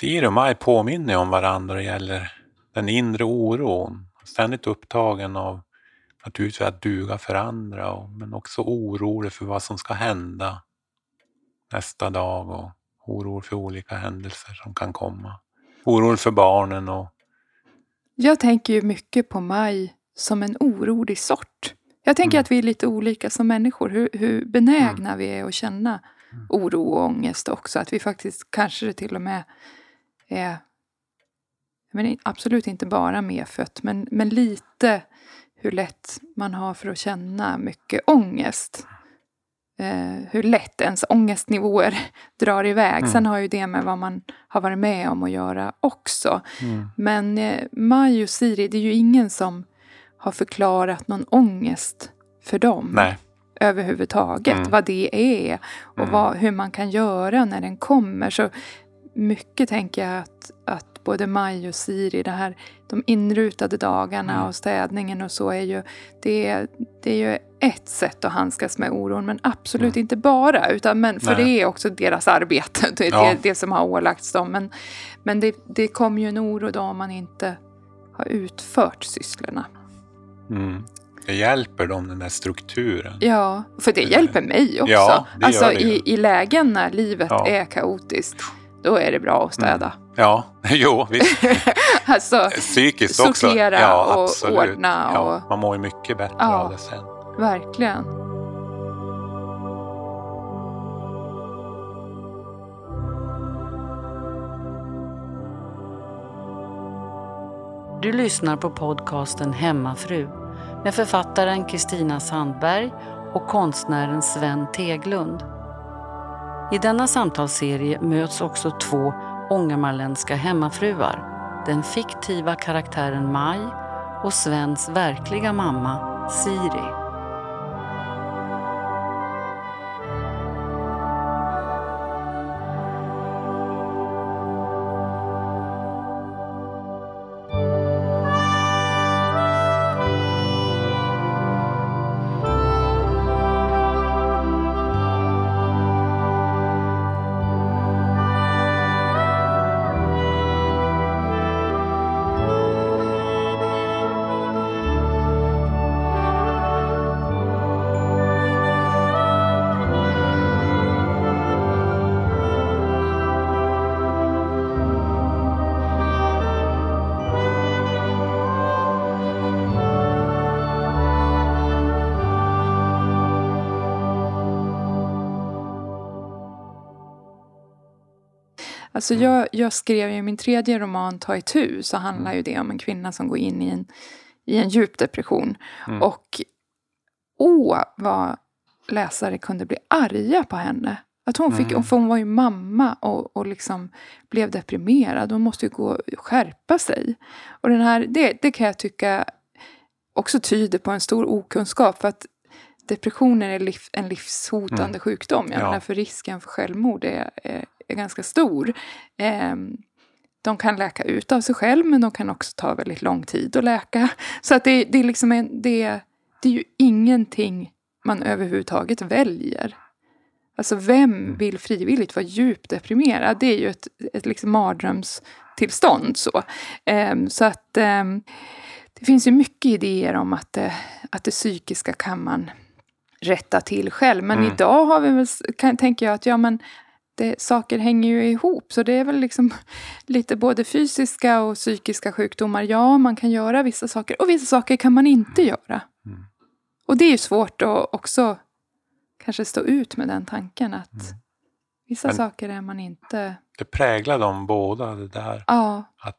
Siri och Maj påminner om varandra och gäller den inre oron. Ständigt upptagen av naturligtvis att duga för andra men också orolig för vad som ska hända nästa dag och orolig för olika händelser som kan komma. Orolig för barnen och Jag tänker ju mycket på Maj som en orolig sort. Jag tänker Mm. att vi är lite olika som människor. Hur, hur benägna vi är att känna Mm. oro och ångest också. Att vi faktiskt kanske till och med är men absolut inte bara medfött, men, men lite hur lätt man har för att känna mycket ångest. Eh, hur lätt ens ångestnivåer drar iväg. Mm. Sen har ju det med vad man har varit med om att göra också. mm, Men eh, Maj och Siri, det är ju ingen som har förklarat någon ångest för dem nej. överhuvudtaget. Mm. Vad det är och Mm. vad, hur man kan göra när den kommer. Så mycket tänker jag att, att både Maj och Siri, det här, de inrutade dagarna Mm. och städningen och så är ju, det är, det är ju ett sätt att handskas med oron. Men absolut Mm. inte bara, utan men, för Nej. det är också deras arbete. Det är Ja. det, det som har ålagts dem. Men, men det, det kommer ju en oro då om man inte har utfört sysslorna. Mm. Det hjälper dem, den där strukturen. Ja, för det hjälper mig också. Ja, alltså i, i lägen när livet Ja. är kaotiskt, då är det bra att städa. Ja, jo, visst. alltså, Psykiskt också. Sortera ja, och absolut. ordna Ja, och- man mår ju mycket bättre Ja. av det sen. verkligen. Du lyssnar på podcasten Hemmafru med författaren Kristina Sandberg och konstnären Sven Teglund. I denna samtalsserie möts också två ångermanländska hemmafruar. Den fiktiva karaktären Maj och Svens verkliga mamma Siri. Alltså jag, jag skrev ju min tredje roman Ta itu så handlar ju det om en kvinna som går in i en, i en djup depression. Mm. Och åh vad läsare kunde bli arga på henne. Att hon fick, Mm. för hon var ju mamma och, och liksom blev deprimerad. Hon måste ju gå och skärpa sig. Och den här, det, det kan jag tycka också tyder på en stor okunskap. För att depressioner är liv, en livshotande Mm. sjukdom. Jag Ja. menar, för risken för självmord är, är, är ganska stor. Ehm, de kan läka ut av sig själv men de kan också ta väldigt lång tid att läka. Så att det, det, är liksom en, det, det är ju ingenting man överhuvudtaget väljer. Alltså vem vill frivilligt vara djupt deprimerad? Det är ju ett, ett liksom mardrömstillstånd. Så, Ehm, så att ehm, det finns ju mycket idéer om att det, att det psykiska kan man rätta till själv. Men Mm. idag har vi väl, kan, tänker jag att ja, men det, saker hänger ju ihop. Så det är väl liksom lite både fysiska och psykiska sjukdomar. Ja, man kan göra vissa saker och vissa saker kan man inte göra. Mm. Och det är ju svårt att också kanske stå ut med den tanken att Mm. vissa Men- saker är man inte... Det präglar dem båda det där. Ja, Att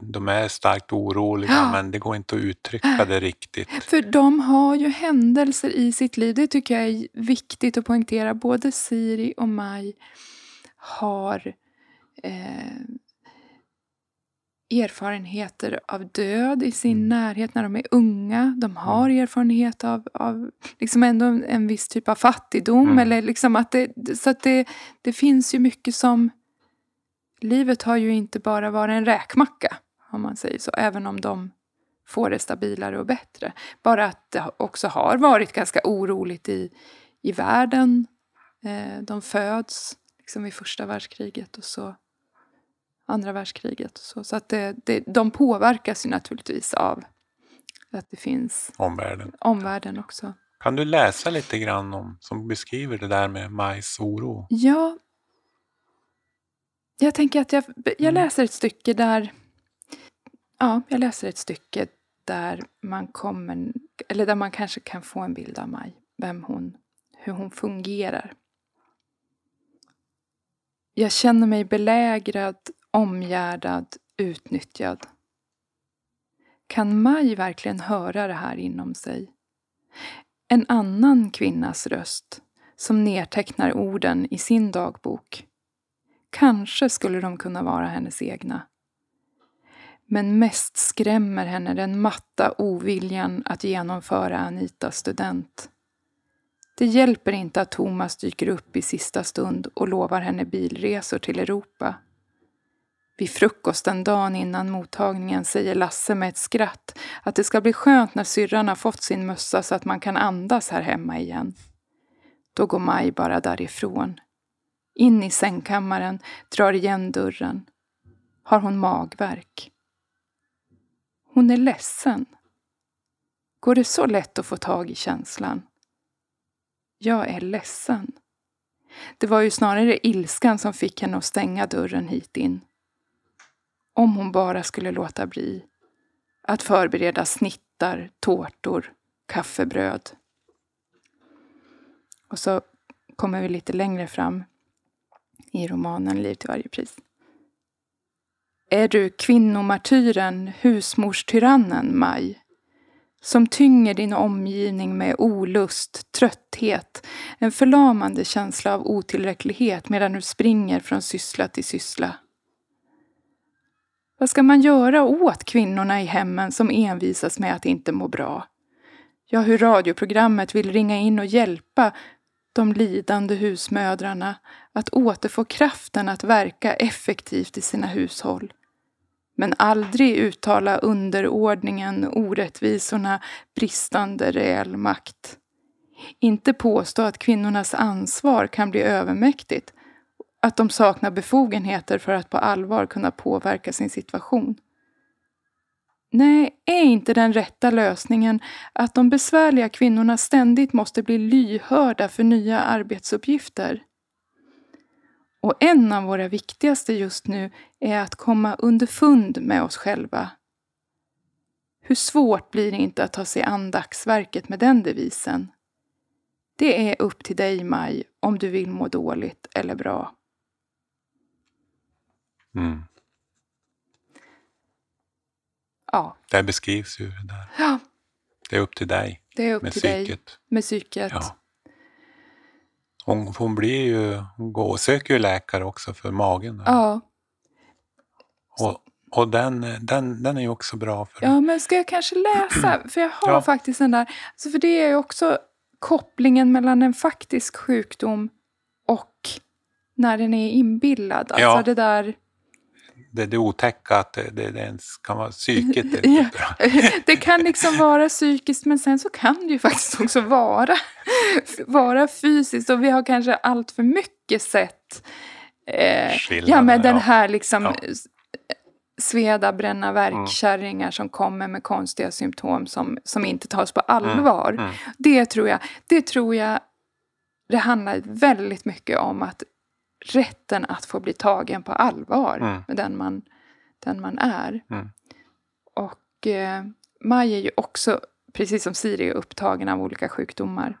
de är starkt oroliga Ja. men det går inte att uttrycka det riktigt. för de har ju händelser i sitt liv. Det tycker jag är viktigt att poängtera. Både Siri och Maj har eh, erfarenheter av död i sin Mm. närhet när de är unga. De har erfarenhet av, av liksom ändå en, en viss typ av fattigdom. Mm. Eller liksom att det, så att det, det finns ju mycket som... Livet har ju inte bara varit en räkmacka, om man säger så. Även om de får det stabilare och bättre. Bara att det också har varit ganska oroligt i, i världen. Eh, de föds liksom vid första världskriget och så, andra världskriget. Och så så att det, det, de påverkas ju naturligtvis av att det finns Omvärlden. omvärlden också. Kan du läsa lite grann om, som beskriver det där med Majs oro? Ja, jag tänker att jag, jag Mm. läser ett stycke där... Ja, jag läser ett stycke där man kommer... Eller där man kanske kan få en bild av Maj. Vem hon... Hur hon fungerar. Jag känner mig belägrad, omgärdad, utnyttjad. Kan Maj verkligen höra det här inom sig? En annan kvinnas röst som nedtecknar orden i sin dagbok. Kanske skulle de kunna vara hennes egna. Men mest skrämmer henne den matta oviljan att genomföra Anitas student. Det hjälper inte att Thomas dyker upp i sista stund och lovar henne bilresor till Europa. Vid frukosten dagen innan mottagningen säger Lasse med ett skratt att det ska bli skönt när syrran har fått sin mössa så att man kan andas här hemma igen. Då går Maj bara därifrån. In i sängkammaren, drar igen dörren. Har hon magverk? Hon är ledsen. Går det så lätt att få tag i känslan? Jag är ledsen. Det var ju snarare ilskan som fick henne att stänga dörren hit in. Om hon bara skulle låta bli att förbereda snittar, tårtor, kaffebröd. Och så kommer vi lite längre fram i romanen Liv till varje pris. Är du kvinnomartyren, husmorstyrannen, Maj? Som tynger din omgivning med olust, trötthet, en förlamande känsla av otillräcklighet medan du springer från syssla till syssla. Vad ska man göra åt kvinnorna i hemmen som envisas med att inte må bra? Ja, hur radioprogrammet vill ringa in och hjälpa de lidande husmödrarna att återfå kraften att verka effektivt i sina hushåll. Men aldrig uttala underordningen, orättvisorna, bristande reell makt. Inte påstå att kvinnornas ansvar kan bli övermäktigt, att de saknar befogenheter för att på allvar kunna påverka sin situation. Nej, är inte den rätta lösningen att de besvärliga kvinnorna ständigt måste bli lyhörda för nya arbetsuppgifter? Och en av våra viktigaste just nu är att komma underfund med oss själva. Hur svårt blir det inte att ta sig an dagsverket med den devisen? Det är upp till dig, Maj, om du vill må dåligt eller bra. Mm. Ja, Där beskrivs ju det där. ja Det är upp till dig det är upp med till dig psyket. med psyket. Ja. Hon, hon blir ju, hon går och söker ju läkare också för magen. ja. Och, och den, den, den är ju också bra för Ja, men ska jag kanske läsa? För jag har Ja. faktiskt den där. Alltså för det är ju också kopplingen mellan en faktisk sjukdom och när den är inbillad. Alltså Ja. det där... det, det otäcka att det, det, det ens kan vara psyket. är Ja. Det kan liksom vara psykiskt men sen så kan det ju faktiskt också vara, vara fysiskt. Och vi har kanske allt för mycket sett eh, ja, med den här liksom Ja. sveda, bränna, Mm. värkkärringar som kommer med konstiga symptom som, som inte tas på allvar. Mm. Det tror jag, det tror jag, det handlar väldigt mycket om att rätten att få bli tagen på allvar Mm. med den man, den man är. Mm. Och eh, Maj är ju också, precis som Siri, upptagen av olika sjukdomar.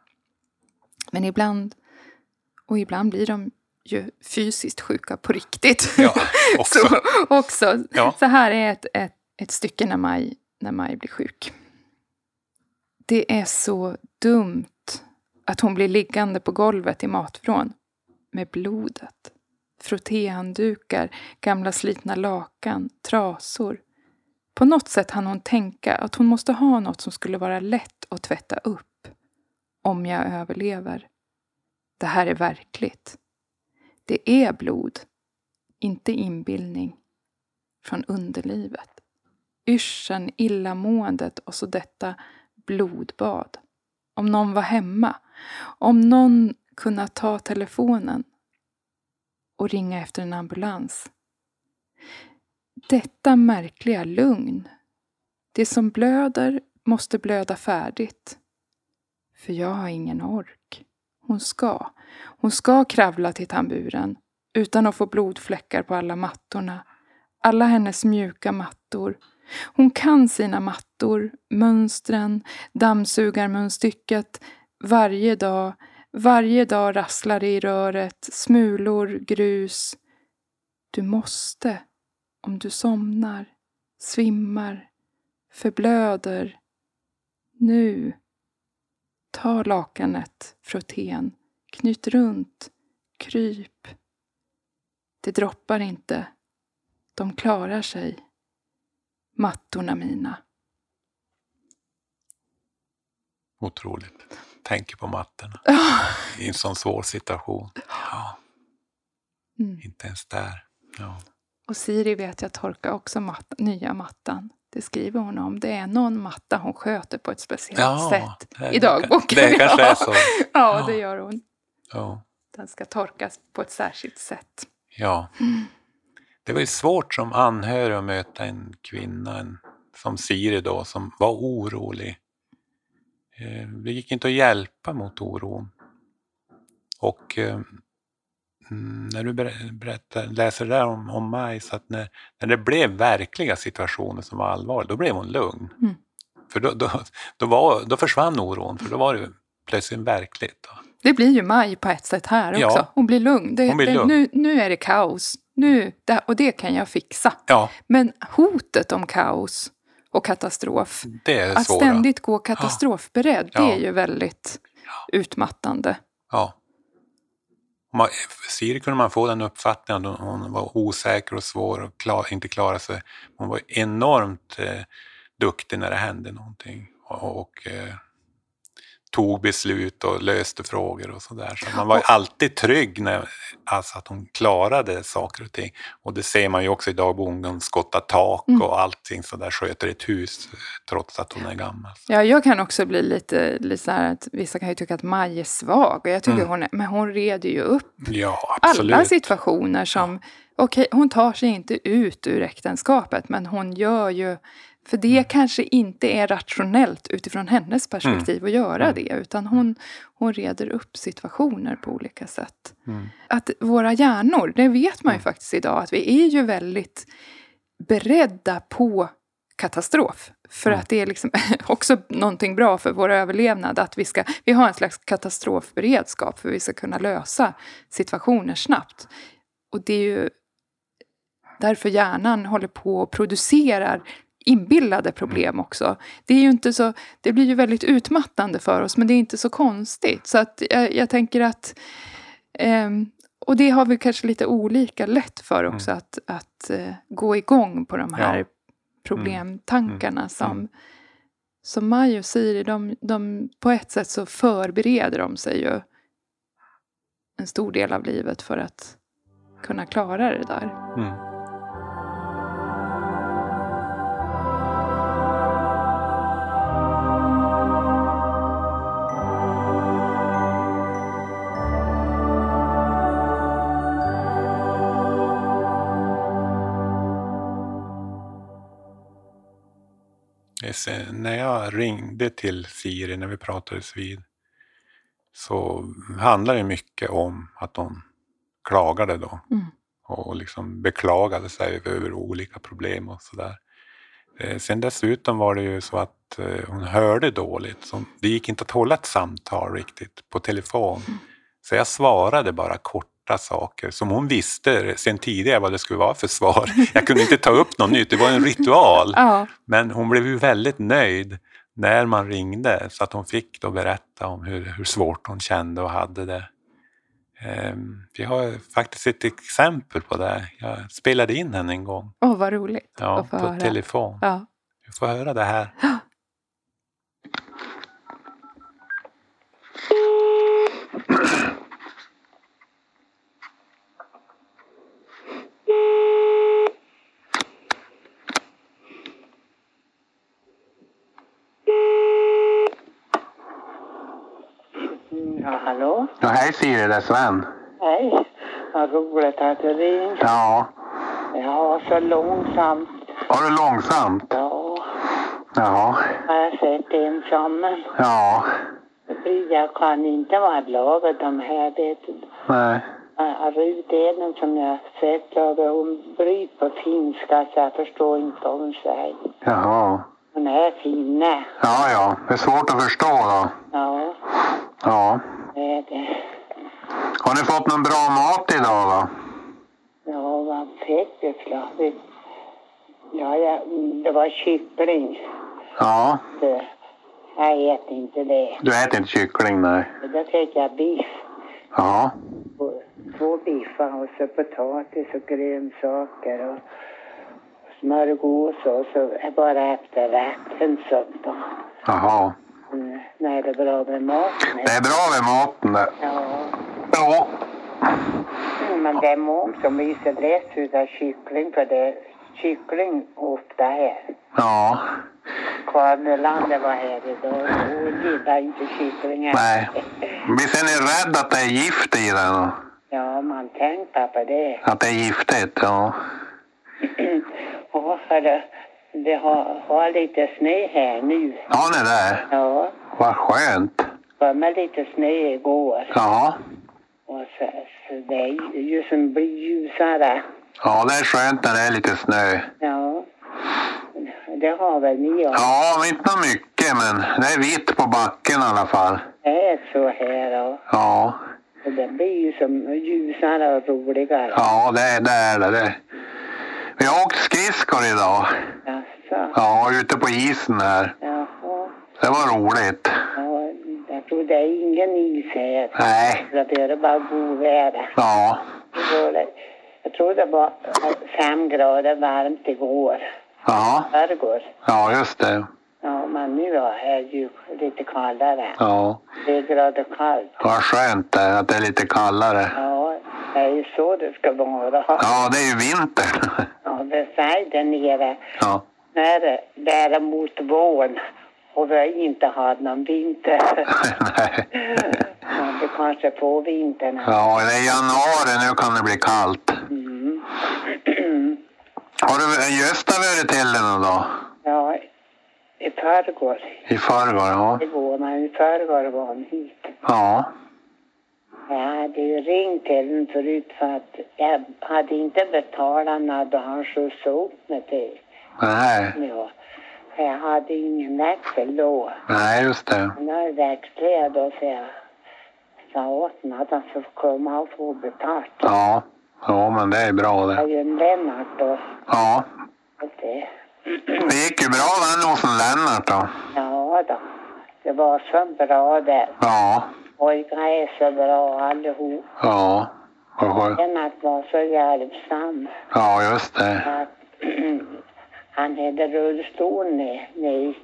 Men ibland, och ibland blir de ju fysiskt sjuka på riktigt. Ja, också. så, också. Ja. så här är ett, ett, ett stycke när Maj, när Maj blir sjuk. Det är så dumt att hon blir liggande på golvet i matvrån med blodet. Frottéhanddukar, gamla slitna lakan, trasor. På något sätt hann hon tänka att hon måste ha något som skulle vara lätt att tvätta upp. Om jag överlever. Det här är verkligt. Det är blod, inte inbildning. Från underlivet. Yrseln, illamåendet och så detta blodbad. Om någon var hemma. Om någon kunna ta telefonen och ringa efter en ambulans. Detta märkliga lugn. Det som blöder måste blöda färdigt. För jag har ingen ork. Hon ska. Hon ska kravla till tamburen utan att få blodfläckar på alla mattorna. Alla hennes mjuka mattor. Hon kan sina mattor, mönstren, dammsugarmunstycket. Varje dag, varje dag rasslar det i röret, smulor, grus. Du måste, om du somnar, svimmar, förblöder. Nu. Ta lakanet, frottén, knyt runt, kryp. Det droppar inte. De klarar sig. Mattorna mina. Otroligt. Tänker på mattorna i en sån svår situation. Ja, Mm. inte ens där. Ja. Och Siri vet jag torkar också mat nya mattan. Det skriver hon om. Det är någon matta hon sköter på ett speciellt Ja, sätt det- i dagboken. det kanske är Ja. så. Ja, det gör hon. Den ska torkas på ett särskilt sätt. ja. Det var ju svårt som anhörig att möta en kvinna en, som Siri då, som var orolig. Eh, Det gick inte att hjälpa mot oron. Och eh, mm, när du ber- berättar, läser det där om, om Maj, så att när, när det blev verkliga situationer som var allvarliga, då blev hon lugn. Mm. För då, då, då, var, då försvann oron, för då var det plötsligt verkligt. Det blir ju Maj på ett sätt här också. Ja. Hon blir lugn. Det, Hon blir det, lugn. Nu, nu är det kaos. Nu, det, och det kan jag fixa. Ja, Men hotet om kaos och katastrof, att svåra. ständigt gå katastrofberedd, Ja. det är ju väldigt utmattande. Ja. Man, Siri kunde man få den uppfattningen att hon, hon var osäker och svår och klar, inte klarade sig. Hon var enormt eh, duktig när det hände någonting och, och eh, tog beslut och löste frågor och sådär. Så man var alltid trygg när, alltså att hon klarade saker och ting. Och det ser man ju också i dagboken, hon skottar tak Mm. och allting sådär, sköter ett hus trots att hon är gammal. Ja, jag kan också bli lite, lite så här att vissa kan ju tycka att Maj är svag. Och jag tycker Mm. hon är, men hon reder ju upp Ja, alla situationer som, okej, hon tar sig inte ut ur äktenskapet, men hon gör ju, för det Mm. kanske inte är rationellt utifrån hennes perspektiv att göra Mm. det, utan hon, hon reder upp situationer på olika sätt. Mm. Att våra hjärnor, det vet man ju Mm. faktiskt idag, att vi är ju väldigt beredda på katastrof. För Mm. att det är liksom också någonting bra för vår överlevnad. Att vi, ska, vi har en slags katastrofberedskap för att vi ska kunna lösa situationer snabbt. Och det är ju därför hjärnan håller på och producerar inbillade problem också. Det är ju inte så, det blir ju väldigt utmattande för oss men det är inte så konstigt. Så att jag, jag tänker att ehm, och det har vi kanske lite olika lätt för också att, att eh, gå igång på de här Ja. problemtankarna som, Mm. som och Siri, de, de, på ett sätt så förbereder de sig ju en stor del av livet för att kunna klara det där. Mm. Ser- När jag ringde till Siri när vi pratades vid så handlade det mycket om att hon klagade då Mm. och liksom beklagade sig över, olika problem och sådär. Eh, sen dessutom var det ju så att eh, hon hörde dåligt. Så det gick inte att hålla ett samtal riktigt på telefon. Så jag svarade bara korta saker som hon visste sen tidigare vad det skulle vara för svar. Jag kunde inte ta upp något nytt, det var en ritual. Ja, Men hon blev ju väldigt nöjd när man ringde så att hon fick då berätta om hur, hur svårt hon kände och hade det. Ehm, Vi har faktiskt ett exempel på det. Jag spelade in henne en gång åh vad roligt ja, att få på höra. telefon. Ja. Vi får höra det här. Ja, hallå? Siri, det är Sven. Hej. Vad roligt att du ringde. Ja, Ja, så långsamt. Var det långsamt? Ja, Ja. har jag sett ensammen. Ja. Jag kan inte vara laga de här, vet du. Nej. Den som jag sett. Hon bryter på finska så jag förstår inte vad hon säger. Jaha. Hon är finne. Ja, ja. Det är svårt att förstå då. Ja, Ja. det är det. Har ni fått någon bra mat idag då? Ja, vad fick vi för? Ja, ja, det var kyckling. Ja. Det, jag äter inte det. Du äter inte kyckling, nej. Då fick jag biff. Ja. Två biffar och så potatis och grönsaker och smörgås och så bara efterrätten så då. Jaha. Mm, Nej, det är bra med maten. Det är bra med maten det. Ja, Ja. Men det är många som blir så utav kyckling för det är kyckling ofta här. Ja. Karin Lander var här idag och hon gillar inte kyckling. Nej. Visst är ni rädda att det är gift i den? Ja, man tänker på det. Att det är giftigt? Ja. Ja, för det, det har, har lite snö här nu. Ja, ni där. Ja, Vad skönt. kom med lite snö igår. Ja. Och så, så det är ju som blir ljusare. Ja, det är skönt när det är lite snö. Ja, det har väl ni också. Ja, inte mycket, men det är vitt på backen i alla fall. Det är så här och, Ja. och det blir ju som ljusare och roligare. Ja, det är det. Är det. det. Vi har åkt skridskor idag. Jaså? Ja, ute på isen här. Jaha. Det var roligt. Ja, tror det är ingen is här. Nej. Att det är bara godväder. Ja. Det det- Jag tror det var fem grader varmt igår. Ja. Förrgår. Ja, just det. Ja, men nu är det ju lite kallare. Ja. Tre grader kallt. Vad skönt det är att det är lite kallare. Ja, det är ju så det ska vara. Ja, det är ju vinter. Ja, det säger där nere. Ja. När det däremot våren och vi har inte haft någon vinter. Ja, det kanske på vintern. Ja, det är januari. Nu kan det bli kallt. Mm. Har du Gösta varit till någon dag? Ja, i förrgår. I förrgår? Ja. Igår, men i förrgår var hon hit. Ja. Jag hade ju ringt till honom förut för att jag hade inte betalat när han skjutsade upp mig till Nej. ja. För jag hade ingen växel då. Nej, just det. När växlade jag då så jag sa åt honom att han skulle komma och få betalt. Ja. Ja, men det är bra det. har ju en Lennart då. Ja. Det. Det gick ju bra den hos en Lennart då. Ja då. Det var så bra där. Ja. Pojkarna är så bra allihop. Ja. Lennart var så hjälpsam. Ja, just det. att han hade rullstol ner, ner,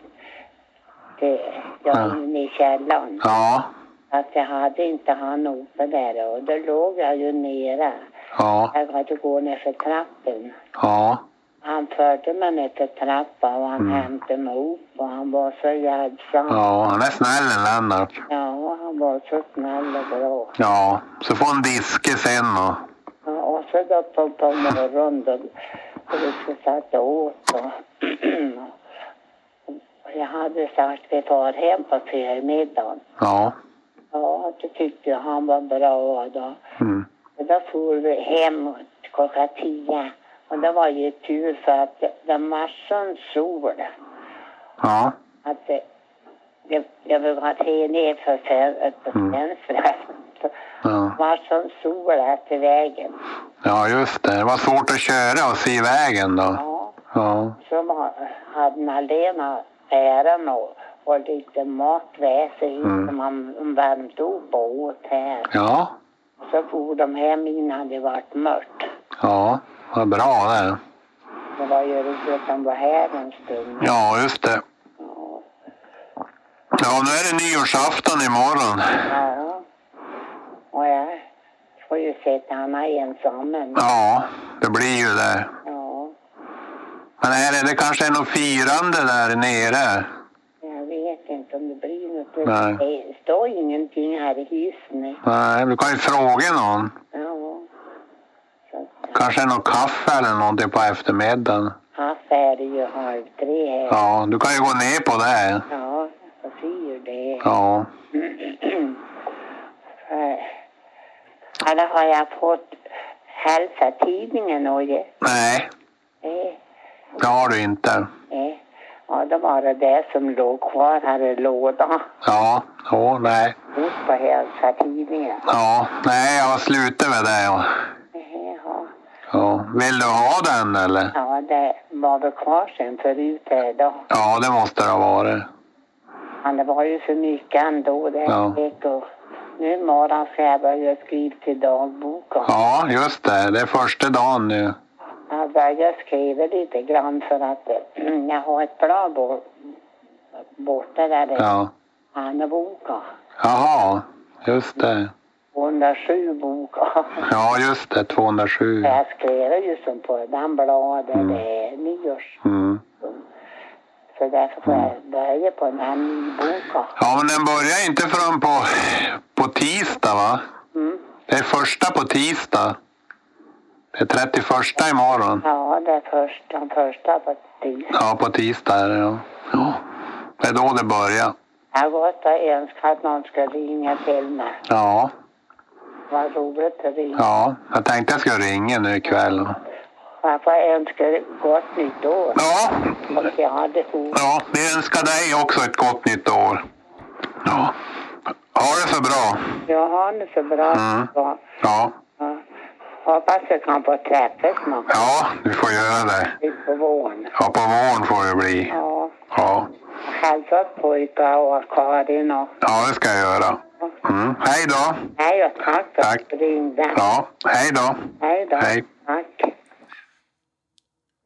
till, ja, Ja. inne i källaren. Ja. Att jag hade inte han uppe där och då låg jag ju nere. Ja. Jag hade gå ner för trappen. Ja. Han förde mig ner till trappan och han Mm. hämtade mig upp och han var så hjälpsam. Ja, han är snäll en Lennart. Ja, han var så snäll och bra. Ja. Så får han diske sen och... Ja, och så då på, på morgonen då, och vi skulle sätta åt och, och jag hade sagt vi far hem på förmiddagen. Ja. Ja, det tyckte jag han var bra då. Mm. Och då for vi hem klockan tio. Och det var ju tur för att det, var sol Ja. att det, det, jag ha till ner för fönstret Mm. Ja. Var sån sol efter vägen. Ja, just det. Det var svårt att köra och se vägen då. Ja. Ja. Så hade Malena päron och, och lite matväse hit Mm. som man värmt upp och åt här. Ja. Så for de hem innan det vart mörkt. Ja. Vad bra det. Det var ju roligt att de var här en stund. Ja, just det. Ja. Ja, nu är det nyårsafton imorgon. ja. Får ju sätta Anna ensam. Men, Ja, det blir ju det. ja. Men är det, det kanske är något firande där nere? Jag vet inte om det blir något. Nej. Det står ingenting här i hissen. Nej, du kan ju fråga någon. Ja. Så, Kanske något kaffe eller någonting på eftermiddagen. Kaffe är det ju halv tre här. Ja, du kan ju gå ner på det. Ja, jag ser det. Ja. Eller har jag fått hälsa tidningen och ge? Nej, Nej, det har du inte. nej. Ja, det var det där som låg kvar här i lådan. Ja, jo, nej. Ut på hälsa tidningen. Ja, nej, jag har slutat med det. Ja. Ja. Vill du ha den eller? Ja, det var väl kvar sen förut då. Ja, det måste det ha varit. Men det var ju så mycket ändå det Ja. gick och nu imorgon ska jag börja skriva till dagboken. Ja, just det. Det är första dagen nu. Jag börjar skriva lite grann för att jag har ett blad bo- borta där det är Ja. Anneboka. Jaha, just det. 207 bokar. Ja, just det. 207. Jag skrev ju som på den bladet, Mm. det är nyårs. Mm. Så därför får jag börja på den här nyboken. Ja, men den börjar inte förrän på, på tisdag, va? Mm. Det är första på tisdag. Det är 31 imorgon. Ja, det är först, den första på tisdag. Ja, på tisdag är det, ja. ja. Det är då det börjar. Jag har gått och önskat att någon ska ringa till mig. Ja, Vad roligt att ringa. ja. Jag tänkte jag skulle ringa nu ikväll. Jag får önska gott nytt år. Ja, Och jag hade fot. ja. Vi önskar dig också ett gott nytt år. Ja. Ha det så bra. Jag har det så bra. Mm. Ja. Ja, Ja. Hoppas jag kan få träffas någon ja du får göra det. på våren. Ja, på våren får det bli. Ja. Ja, Hälsa åt pojkar och Karin och... ja det ska jag göra. Mm. Hej då. Hej och tack för att du ringde. Ja, hej då. Hej då. Hej. Tack.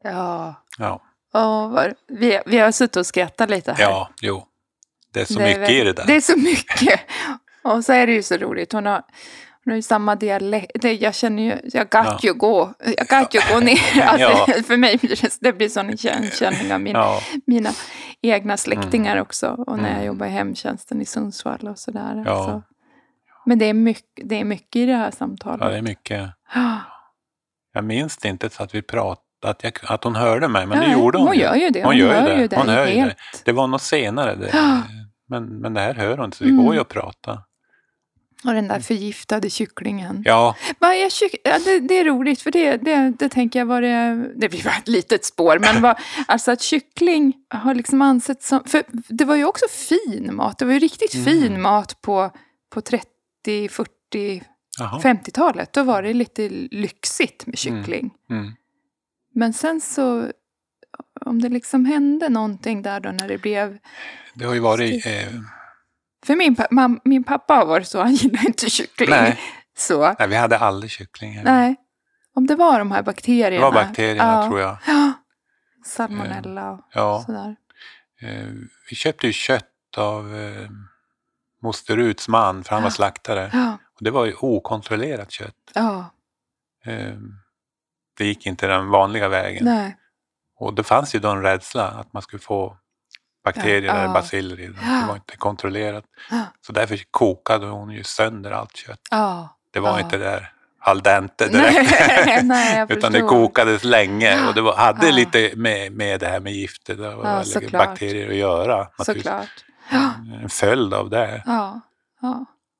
Ja. Ja, vad, vi, vi har suttit och skrattat lite här. ja jo. Det är så är mycket väl- i det där. Det är så mycket. Och så är det ju så roligt. Hon har, hon har ju samma dialekt. Det, jag känner ju, jag got Ja. ju gå. Jag got ju gå ner. Alltså, Ja. För mig blir det, det blir sån igenkänning av min, Ja, mina egna släktingar Mm. också. Och när jag Mm. jobbar i hemtjänsten i Sundsvall och sådär. Ja. Alltså. Men det är, mycket, det är mycket i det här samtalet. ja, det är mycket. Ja. Jag minns det inte så att vi pratade, att, jag, att hon hörde mig, men det Nej, gjorde hon, hon gör ju det. Hon, gör ju det. Hon hör ju det. Det var nog senare. Det. Ja. Men, men det här hör hon inte, så vi Mm. går ju att prata. Och den där förgiftade kycklingen. Ja, Vad är kyck- ja, det, det är roligt, för det, det, det tänker jag var det... Det blir bara ett litet spår, men vad, alltså att kyckling har liksom ansetts som... För det var ju också fin mat. Det var ju riktigt Mm. fin mat på, på 30, 40, jaha. 50-talet. Då var det lite lyxigt med kyckling. Mm. Men sen så... Om det liksom hände någonting där då när det blev... Det har ju varit... Eh, För min, mam, min pappa har varit så, han gillar inte kyckling. nej, Så, nej, vi hade aldrig kyckling. här. nej. Om det var de här Det bakterierna. var bakterierna Ja. tror jag. Ja, salmonella och Ja. sådär. Eh, vi köpte ju kött av eh, moster Ruts man, för han var slaktare. Ja, Och det var ju okontrollerat kött. ja, Eh, det gick inte den vanliga vägen. nej. Och det fanns ju då en rädsla att man skulle få bakterier Ja, eller ja. baciller i det. Ja. Det var inte kontrollerat. Ja, Så därför kokade hon ju sönder allt kött. ja. Det var inte där al dente direkt. Nej, nej, Utan det kokades länge och det var, hade lite med, med det här med gifter såklart. bakterier att göra. Såklart. En följd av det. ja.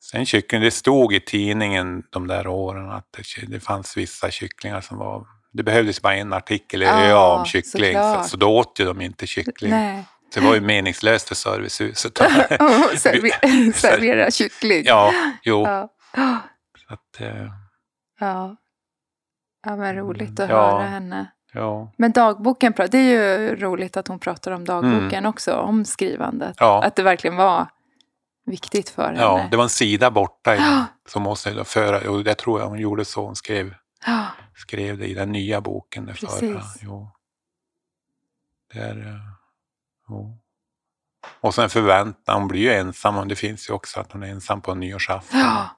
Sen kyckling, det stod i tidningen de där åren att det, det fanns vissa kycklingar som var det behövdes bara en artikel i Ja, ÖA om kyckling, så, så då åt ju de inte kyckling. Nej. Det var ju meningslöst för servicehuset. Server- servera kyckling. ja, jo. Ja. Så att, eh, Ja. ja, men roligt att Ja. höra henne. ja. Men dagboken, det är ju roligt att hon pratar om dagboken också, om skrivandet. Mm. Ja. Att det verkligen var viktigt för henne. ja, det var en sida borta i, som måste föra, och det tror jag hon gjorde så, hon skrev, skrev det i den nya boken. Det förra. Precis. Jo. Det är, eh, jo. Och sen förväntan, hon blir ju ensam, och det finns ju också att hon är ensam på nyårsafton. ja,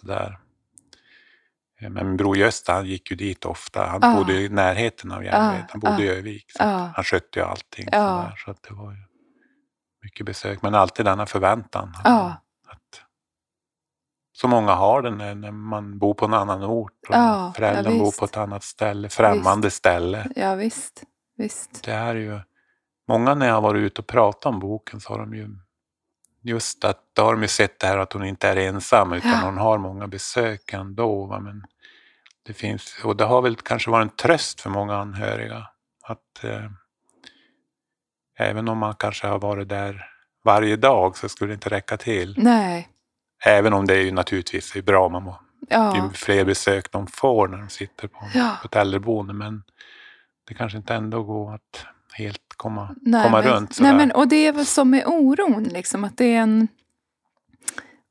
Sådär. Eh, Men min bror Gösta han gick ju dit ofta. Han Ja. bodde i närheten av Järnvägen. Han bodde i ja, Övik. Han skötte ju allting. Sådär, så att det var ju mycket besök. Men alltid denna förväntan. ja, Att så många har det när, när man bor på en annan ort och Ja, föräldrarna ja, bor visst. på ett annat ställe, främmande ställe. Ja, visst. Visst. Det är ju, många när jag har varit ute och pratat om boken så har de ju just att då har de ju sett det här att hon inte är ensam utan Ja. hon har många besök ändå. Va? Men det finns, och det har väl kanske varit en tröst för många anhöriga att eh, även om man kanske har varit där varje dag så skulle det inte räcka till. Nej. Även om det är ju naturligtvis är bra, man må, Ja. ju fler besök de får när de sitter på, Ja. på ett äldreboende. Men det kanske inte ändå går att helt komma, Nej, komma men, runt sådär. nej, men, och det är väl som med oron, liksom, att det är en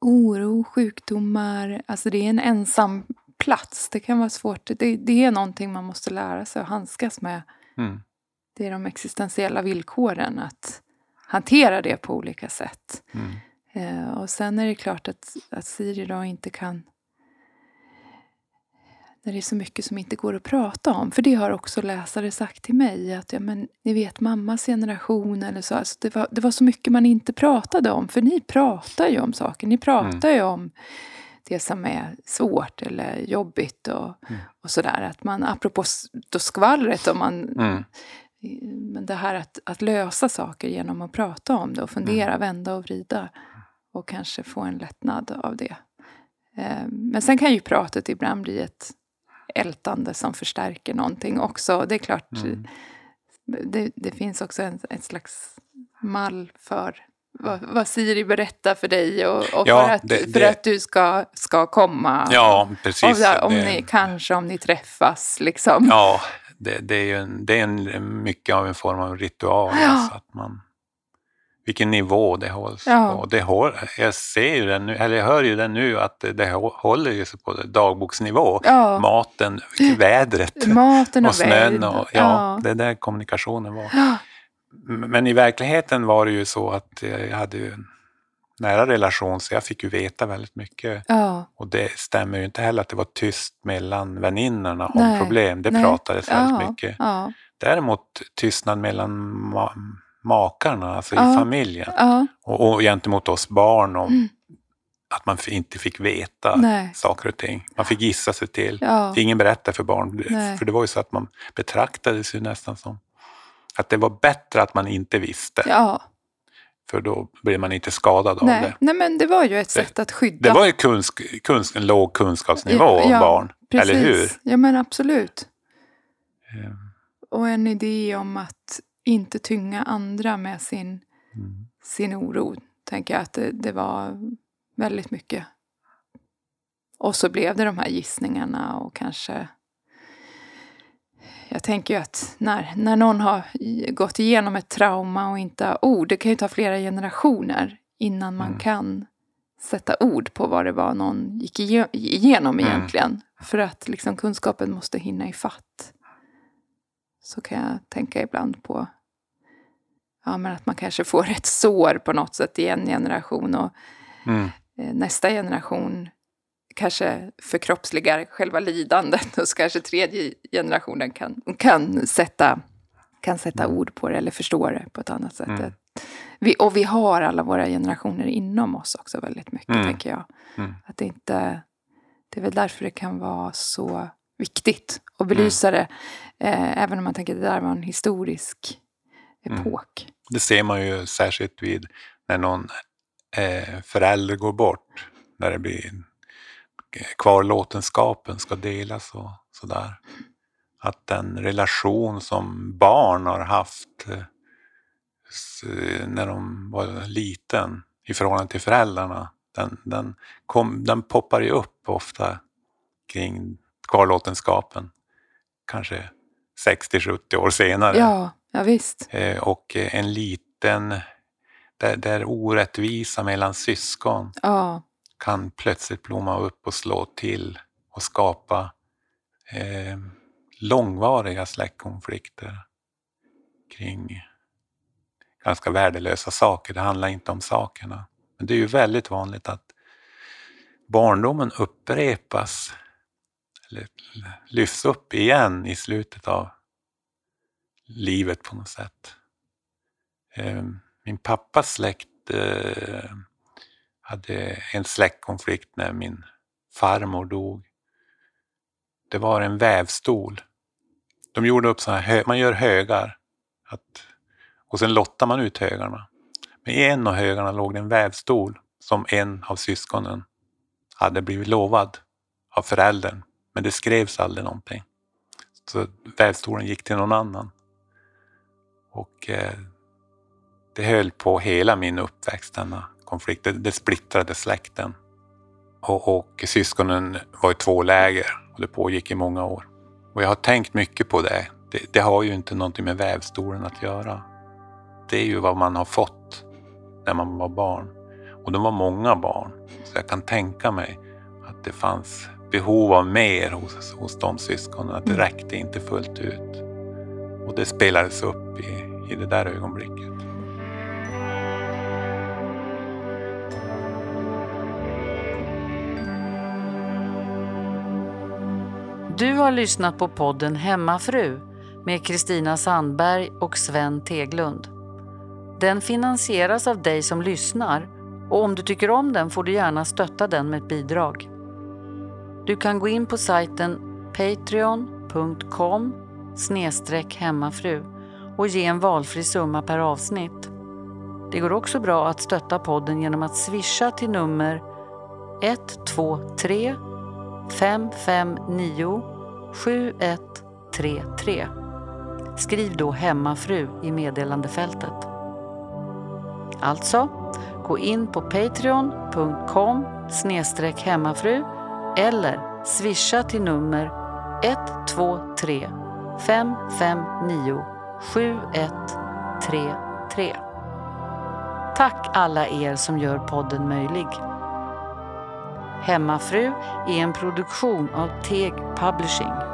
oro, sjukdomar, alltså det är en ensam plats. Det kan vara svårt. Det, det är någonting man måste lära sig att handskas med. Mm. Det är de existentiella villkoren, att hantera det på olika sätt. Mm. Eh, och sen är det klart att, att Siri då inte kan... När det är så mycket som inte går att prata om. För det har också läsare sagt till mig. Att ja, men, ni vet mammas generation eller så. Alltså det, var, det var så mycket man inte pratade om. För ni pratar ju om saker. Ni pratar ju om det som är svårt eller jobbigt och, Mm. och sådär. Att man, apropå då skvallret, om man Mm. Men det här att, att lösa saker genom att prata om det och fundera, vända och vrida. Och kanske få en lättnad av det. Eh, Men sen kan ju pratet ibland bli ett ältande som förstärker någonting också. Det är klart, Mm. det, det finns också en, ett slags mall för vad, vad Siri berättar för dig och, och Ja, för, att, det- för det- att du ska, ska komma. Ja, och precis. där, om ni, kanske om ni träffas liksom. Ja, det, det är ju en, det är en, mycket av en form av ritual. Ja. Alltså att man, vilken nivå det hålls Ja. på. Det håll, jag ser ju den nu, eller jag hör ju den nu att det, det håller ju sig på dagboksnivå. Ja. Maten, vädret Maten och, och snön och ja, det är där kommunikationen var. Men i verkligheten var det ju så att jag hade ju en nära relation så jag fick ju veta väldigt mycket. Ja. Och det stämmer ju inte heller att det var tyst mellan väninnorna om Nej, problem. Det nej. pratades väldigt ja. mycket. Ja. Däremot tystnad mellan ma makarna, alltså i familjen. Och, och gentemot oss barn om Mm. att man inte fick veta Nej. saker och ting. Man fick gissa sig till. Ingen berättade för barn. Nej. För det var ju så att man betraktades ju nästan som att det var bättre att man inte visste. ja. För då blev man inte skadad av Nej. det. Nej, men det var ju ett sätt att skydda. Det var ju kunsk, kunsk, en låg kunskapsnivå Ja, om ja, barn. Precis. Eller hur? Ja, men absolut. Eh, Och en idé om att inte tynga andra med sin, Mm. sin oro. Tänker jag att det, det var väldigt mycket. Och så blev det de här gissningarna och kanske... Jag tänker ju att när, när någon har gått igenom ett trauma och inte har ord, det kan ju ta flera generationer innan man Mm. kan sätta ord på vad det var någon gick ige- igenom Mm. egentligen. För att liksom kunskapen måste hinna i fatt. Så kan jag tänka ibland på ja, men att man kanske får ett sår på något sätt i en generation och Mm. eh, nästa generation kanske förkroppsligar själva lidandet och så kanske tredje generationen kan, kan, sätta, kan sätta ord på det eller förstå det på ett annat sätt. Mm. Vi, och vi har alla våra generationer inom oss också väldigt mycket, Mm. tänker jag. Mm. Att det inte... Det är väl därför det kan vara så viktigt att belysa det. Eh, även om man tänker att det där var en historisk Mm. epok. Det ser man ju särskilt vid när någon eh, förälder går bort. När det blir kvarlåtenskapen ska delas och sådär. Att den relation som barn har haft eh, när de var liten i förhållande till föräldrarna. Den, den, kom, den poppar ju upp ofta kring kvarlåtenskapen. Kanske 60-70 år senare. Ja, ja visst. Eh, och en liten, där, där orättvisa mellan syskon Ja, kan plötsligt blomma upp och slå till och skapa eh, långvariga släktkonflikter kring ganska värdelösa saker. Det handlar inte om sakerna. Men det är ju väldigt vanligt att barndomen upprepas eller lyfts upp igen i slutet av livet på något sätt. Eh, Min pappas släkt eh, hade en släktkonflikt när min farmor dog. Det var en vävstol. De gjorde upp sådana här, man gör högar. Att, och sen lottar man ut högarna. Men i en av högarna låg det en vävstol som en av syskonen hade blivit lovad av föräldern. Men det skrevs aldrig någonting. Så vävstolen gick till någon annan. Och eh, det höll på hela min uppväxt, denna konflikt. Det, det splittrade släkten. Och, och syskonen var i två läger och det pågick i många år. Och jag har tänkt mycket på det. det. Det har ju inte någonting med vävstolen att göra. Det är ju vad man har fått när man var barn. Och de var många barn. Så jag kan tänka mig att det fanns behov av mer hos, hos de syskonen. Att det Mm. räckte inte fullt ut. Och det spelades upp i, i det där ögonblicket. Du har lyssnat på podden Hemmafru med Kristina Sandberg och Sven Teglund. Den finansieras av dig som lyssnar och om du tycker om den får du gärna stötta den med ett bidrag. Du kan gå in på sajten patreon.com hemmafru och ge en valfri summa per avsnitt. Det går också bra att stötta podden genom att swisha till nummer 123 559 7133. Skriv då hemmafru i meddelandefältet. Alltså, gå in på patreon.com hemmafru eller swisha till nummer 123 559 7133. Tack alla er som gör podden möjlig. Hemmafru är en produktion av Teg Publishing.